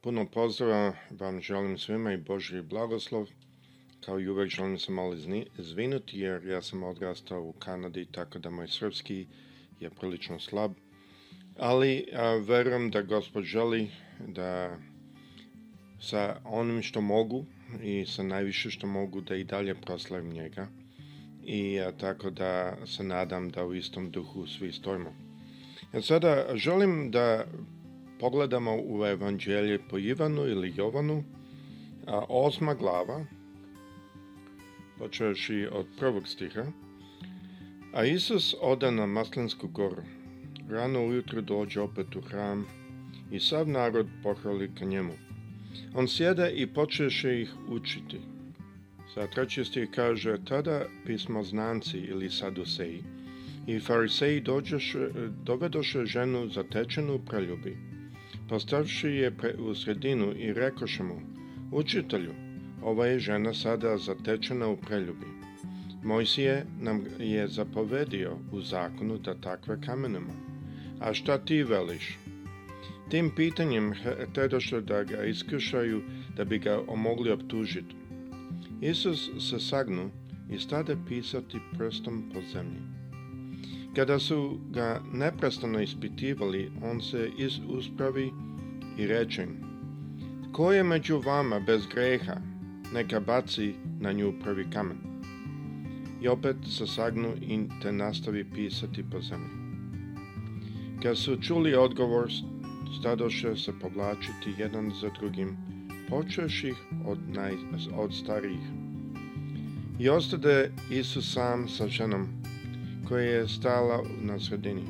Puno pozdrava vam želim svima i Boži blagoslov. Kao i uvek želim se malo izvinuti jer ja sam odrastao u Kanadi tako da moj srpski je prilično slab. Ali a, verujem da gospod želi da sa onim što mogu i sa najviše što mogu da i dalje proslavim njega. I a, tako da se nadam da u istom duhu svi stojimo. Ja e, sada želim da pogledamo u Evanđelje po Ivanu ili Jovanu, a, osma glava, počeoši od prvog stiha, a Isus ode na Maslensku goru. Rano ujutru dođe opet u hram i sav narod pohrali ka njemu. On sjede i počeše ih učiti. Sa treći stih kaže, tada pismoznanci ili saduseji i fariseji dođeše, dovedoše ženu zatečenu u preljubi Postavši pa je u sredinu i rekoše mu, učitelju, ova je žena sada zatečena u preljubi. Mojsije nam je zapovedio u zakonu da takve kamenemo. A šta ti veliš? Tim pitanjem tedoše da ga iskršaju da bi ga omogli optužiti. Isus se sagnu i stade pisati prstom po zemlji. Kada su ga neprestano ispitivali, on se izuspravi i reče, Ko je među vama bez greha, neka baci na nju prvi kamen. I opet se sagnu i te nastavi pisati po zemlji. Kad su čuli odgovor, stadoše se povlačiti jedan za drugim, počeš ih od, naj, od starijih. I ostade Isus sam sa ženom, koja je stala na sredini.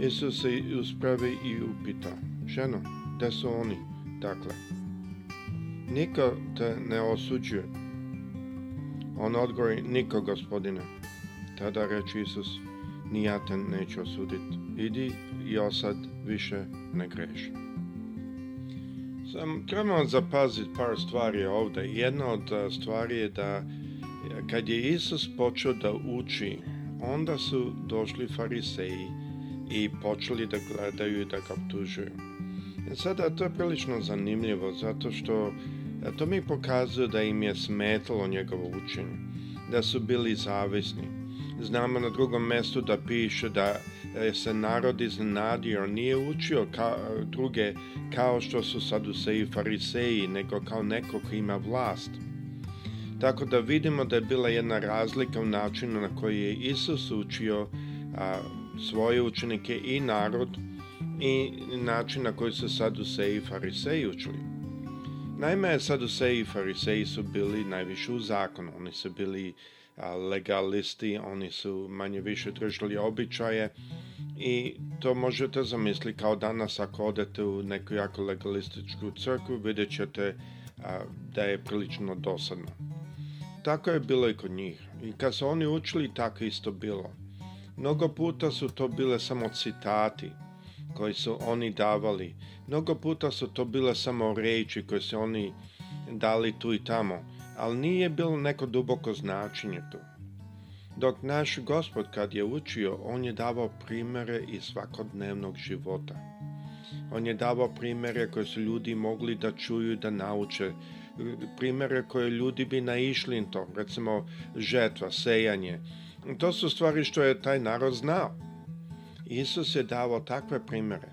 Isus se uspravi i upita, ženo, da su oni, dakle? Niko te ne osuđuje. On odgovori, niko gospodine. Tada reče Isus, ni ja te neću osuditi. Idi i osad više ne greši. Sam trebao zapaziti par stvari ovdje. Jedna od eh, stvari je da eh, kad je Isus počeo da uči Onda su došli fariseji i počeli da gledaju i da ga optužuju. E, sada to je prilično zanimljivo zato što e, to mi pokazuje da im je smetalo njegovo učenje, da su bili zavisni. Znamo na drugom mestu da piše da e, se narod iznenadio, nije učio kao, druge kao što su saduseji i fariseji, nego kao neko ko ima vlast – Tako da vidimo da je bila jedna razlika u načinu na koji je Isus učio a, svoje učenike i narod i način na koji su Saduseji i Fariseji učili. Naime, Saduseji i Fariseji su bili najviše u zakonu. Oni su bili a, legalisti, oni su manje više držali običaje i to možete zamisliti kao danas ako odete u neku jako legalističku crkvu vidjet ćete a, da je prilično dosadno. Tako je bilo i kod njih. I kad su oni učili, tako isto bilo. Mnogo puta su to bile samo citati koji su oni davali. Mnogo puta su to bile samo reči koje su oni dali tu i tamo, ali nije bilo neko duboko značenje tu. Dok naš gospod kad je učio, on je davao primere iz svakodnevnog života. On je davao primere koje su ljudi mogli da čuju i da nauče primere koje ljudi bi naišli na to, recimo žetva, sejanje. To su stvari što je taj narod znao. Isus je davo takve primere,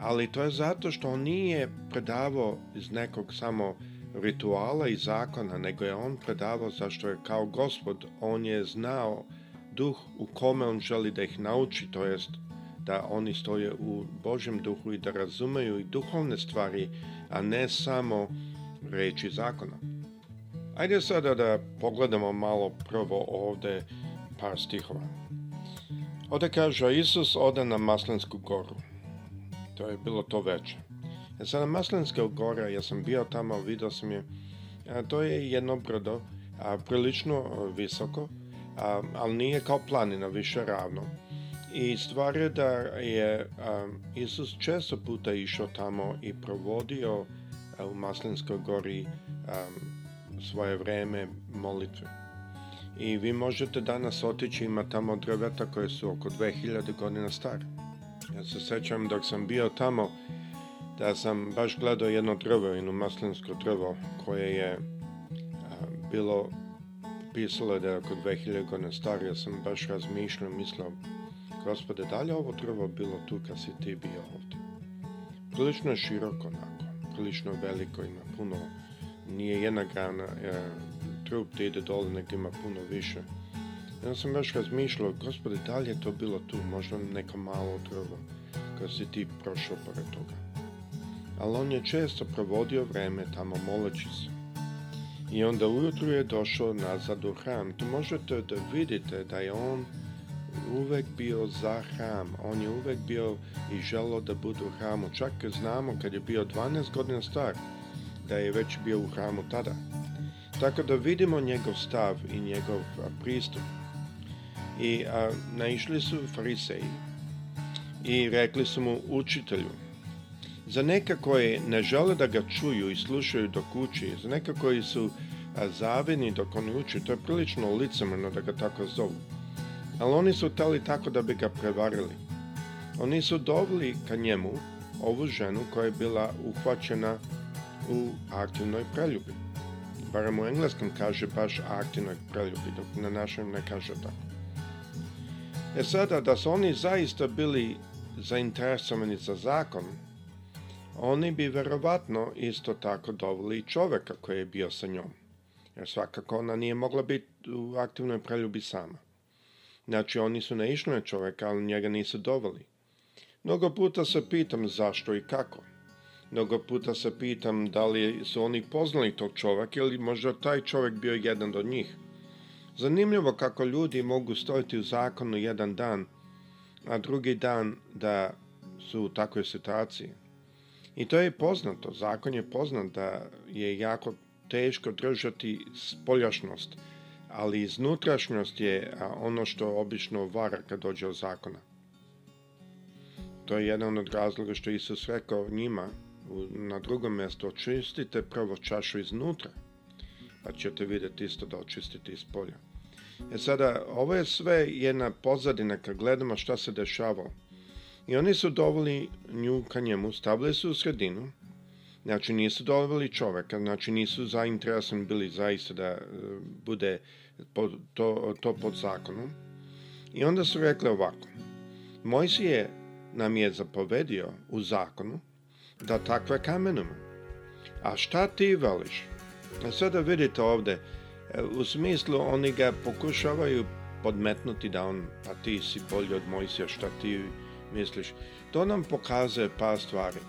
ali to je zato što on nije predavao iz nekog samo rituala i zakona, nego je on predavao zašto je kao gospod, on je znao duh u kome on želi da ih nauči, to jest da oni stoje u Božjem duhu i da razumeju i duhovne stvari, a ne samo reči zakona. Ajde sada da pogledamo malo prvo ovde par stihova. Ovde kaže, Isus ode na Maslensku goru. To je bilo to veče. Ja e sam na Maslenska gora, ja sam bio tamo, vidio sam je. A, e, to je jedno brdo, a, prilično e, visoko, a, ali nije kao planina, više ravno. I stvar je da je a, Isus često puta išao tamo i provodio u Maslinskoj gori svoje vreme molitve. I vi možete danas otići, ima tamo drveta koje su oko 2000 godina stare. Ja se sećam dok sam bio tamo, da sam baš gledao jedno drvo, jedno maslinsko drvo koje je a, bilo, pisalo da je oko 2000 godina staro, ja sam baš razmišljao, mislio, gospode, da li ovo drvo bilo tu kad si ti bio ovde? Prilično široko, onako. Da prilično veliko, ima puno, nije jedna grana, e, trup da ide dole, nego ima puno više. Ja sam baš razmišljao, gospode, da li je to bilo tu, možda neko malo drugo, kad si ti prošao pored toga. Ali on je često provodio vreme tamo moleći se. I onda ujutru je došao nazad u hram. Tu možete da vidite da je on uvek bio za Ham, on je uvek bio i želao da bude u Hamu. Čak znamo kad je bio 12 godina star, da je već bio u Hamu tada. Tako da vidimo njegov stav i njegov pristup. I a, naišli su fariseji i rekli su mu učitelju, za neka koje ne žele da ga čuju i slušaju dok uči, za neka koji su zavidni dok on uči, to je prilično licemrno da ga tako zovu ali oni su hteli tako da bi ga prevarili. Oni su doveli ka njemu ovu ženu koja je bila uhvaćena u aktivnoj preljubi. Barem u engleskom kaže baš aktivnoj preljubi, dok na našem ne kaže tako. E sada, da su oni zaista bili zainteresovani za zakon, oni bi verovatno isto tako doveli i čoveka koji je bio sa njom. Jer svakako ona nije mogla biti u aktivnoj preljubi sama. Znači oni su naišli na čovjeka, ali njega nisu doveli. Mnogo puta se pitam zašto i kako. Mnogo puta se pitam da li su oni poznali tog čovjeka ili možda taj čovjek bio jedan od njih. Zanimljivo kako ljudi mogu stojiti u zakonu jedan dan, a drugi dan da su u takvoj situaciji. I to je poznato, zakon je poznat da je jako teško držati spoljašnost ali iznutrašnjost je ono što obično vara kad dođe od zakona. To je jedan od razloga što Isus rekao njima na drugom mjestu, očistite prvo čašu iznutra, pa ćete vidjeti isto da očistite iz polja. E sada, ovo je sve jedna pozadina kad gledamo šta se dešavalo. I oni su dovoli nju ka njemu, stavili su u sredinu, Znači, nisu doveli čoveka, znači nisu zainteresovani bili zaista da e, bude pod, to, to pod zakonom. I onda su rekli ovako, je nam je zapovedio u zakonu da takve kamenome. A šta ti veliš? E, sada da vidite ovde, e, u smislu oni ga pokušavaju podmetnuti da on, pa ti si bolji od Mojsija, šta ti misliš? To nam pokazuje pa stvari.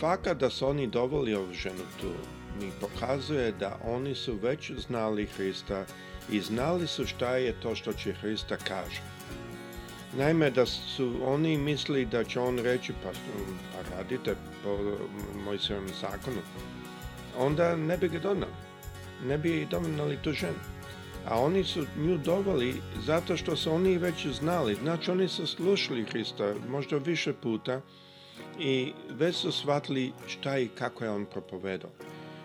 Faka da su oni doveli ovženu tu mi pokazuje da oni su već znali Hrista i znali su šta je to što će Hrista kaže. Naime, da su oni mislili da će on reći pa, pa radite po Mojsevim zakonu, onda ne bi ga donali. Ne bi donali tu ženu. A oni su nju dovali zato što su oni već znali. Znači, oni su slušali Hrista možda više puta, i već su shvatili šta i kako je on propovedao.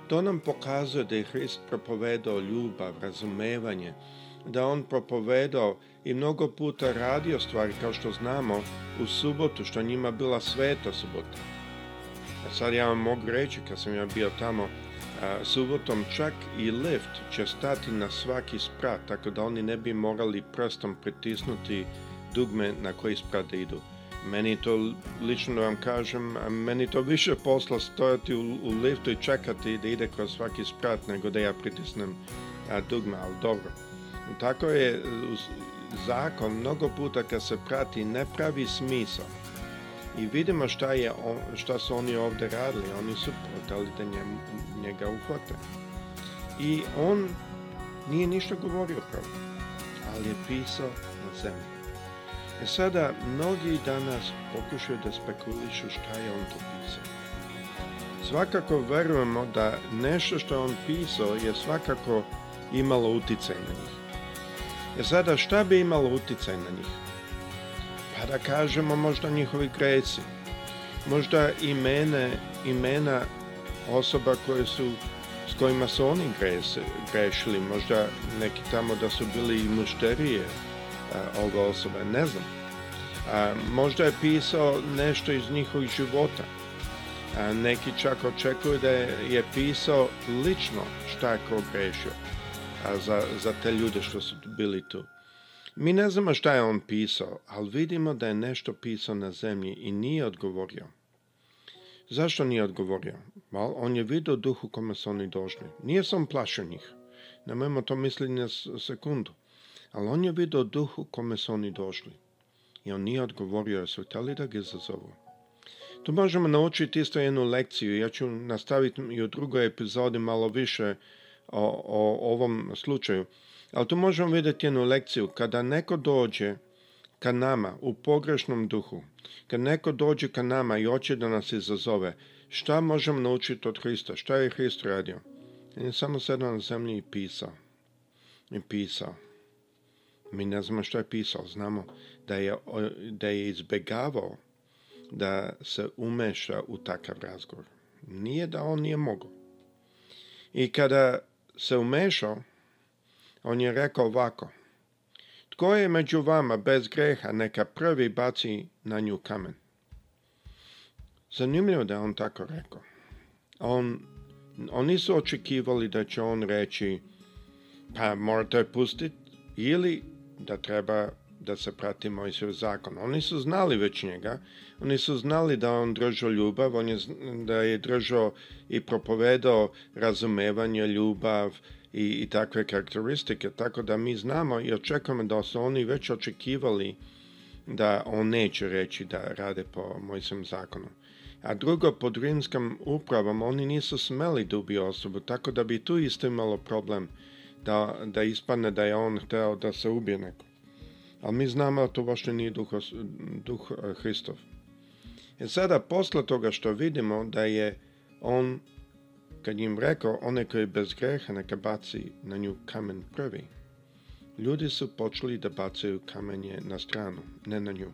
To nam pokazuje da je Hrist propovedao ljubav, razumevanje, da on propovedao i mnogo puta radio stvari, kao što znamo, u subotu, što njima bila sveta subota. A sad ja vam mogu reći, kad sam ja bio tamo, a, subotom čak i lift će stati na svaki sprat, tako da oni ne bi morali prstom pritisnuti dugme na koji sprat da idu. Meni to, lično da vam kažem, meni to više posla stojati u, u liftu i čekati da ide kroz svaki sprat nego da ja pritisnem a, dugma, ali dobro. Tako je zakon mnogo puta kad se prati ne pravi smisao. I vidimo šta, je, šta su oni ovde radili, oni su potali da njemu, njega uhvate. I on nije ništa govorio pravo, ali je pisao na zemlji. E sada, mnogi danas pokušaju da spekulišu šta je on to pisao. Svakako verujemo da nešto što je on pisao je svakako imalo uticaj na njih. E sada, šta bi imalo uticaj na njih? Pa da kažemo možda njihovi greci, možda imene, imena osoba koje su s kojima su oni grese, grešili, možda neki tamo da su bili i mušterije, E, ova osoba, ne znam. A, e, možda je pisao nešto iz njihovih života. A, e, neki čak očekuju da je, je pisao lično šta je ko grešio a, za, za te ljude što su bili tu. Mi ne znamo šta je on pisao, ali vidimo da je nešto pisao na zemlji i nije odgovorio. Zašto nije odgovorio? Val, on je vidio duhu kome su oni došli. Nije sam on plašio njih. Nemojmo to misliti na sekundu ali on je vidio duh u kome su oni došli i on nije odgovorio jer su htjeli da ga izazovu. Tu možemo naučiti isto jednu lekciju, ja ću nastaviti i u drugoj epizodi malo više o, o ovom slučaju, ali tu možemo videti jednu lekciju, kada neko dođe ka nama u pogrešnom duhu, kad neko dođe ka nama i hoće da nas izazove, šta možemo naučiti od Hrista, šta je Hrist radio? On je samo sedao na zemlji i pisao. I pisao. Mi ne znamo što je pisao, znamo da je, da je izbegavao da se umeša u takav razgovor. Nije da on nije mogao. I kada se umešao, on je rekao ovako, tko je među vama bez greha, neka prvi baci na nju kamen. Zanimljivo da je on tako rekao. On, oni su očekivali da će on reći, pa morate pustiti, ili da treba da se prati Mojsijev zakon. Oni su znali već njega, oni su znali da on držao ljubav, on je, da je držao i propovedao razumevanje, ljubav i, i takve karakteristike, tako da mi znamo i očekujemo da su oni već očekivali da on neće reći da rade po Mojsijem zakonu. A drugo, pod rimskom upravom oni nisu smeli da ubiju osobu, tako da bi tu isto imalo problem da, da ispadne da je on hteo da se ubije neko. Ali mi znamo da to baš nije duh, duh e, Hristov. E sada, posle toga što vidimo da je on, kad im rekao, one koji bez greha neka baci na nju kamen prvi, ljudi su počeli da bacaju kamenje na stranu, ne na nju.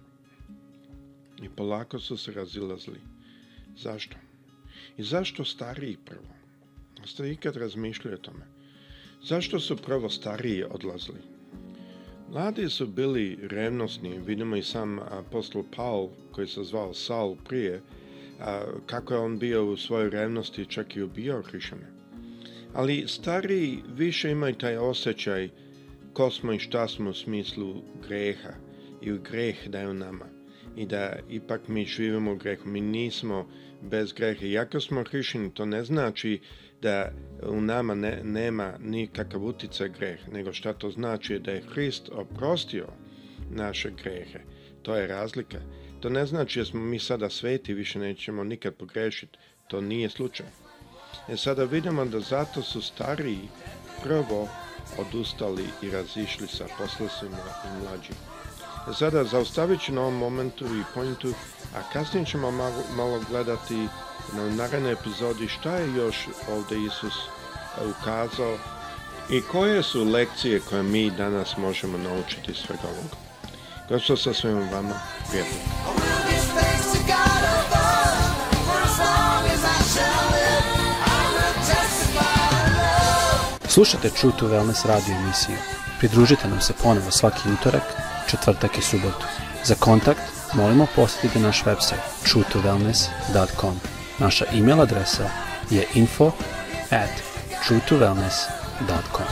I polako su se razilazli. Zašto? I zašto stariji prvo? Ste ikad razmišljaju o tome? Zašto su prvo stariji odlazili? Mladi su bili revnosni, vidimo i sam apostol Paul, koji se zvao Saul prije, kako je on bio u svojoj revnosti čak i ubio hrišćane. Ali stari više imaju taj osjećaj ko smo i šta smo u smislu greha i u greh da je u nama i da ipak mi živimo u grehu. Mi nismo bez greha. Iako smo hrišćani, to ne znači da u nama ne, nema nikakav utica greh, nego šta to znači da je Hrist oprostio naše grehe. To je razlika. To ne znači da smo mi sada sveti, više nećemo nikad pogrešiti. To nije slučaj. E sada vidimo da zato su stariji prvo odustali i razišli sa poslasima i mlađima. Sada zaustavit ću na ovom momentu i pointu, a kasnije ćemo malo, malo gledati na narednoj epizodi šta je još ovde Isus ukazao i koje su lekcije koje mi danas možemo naučiti iz svega ovoga. Gospod sa svima vama, Slušate True to Wellness radio emisiju. Pridružite nam se ponovo svaki utorak četvrtak i subotu. Za kontakt molimo posjetite naš website truetowellness.com. Naša email adresa je info at truetowellness.com.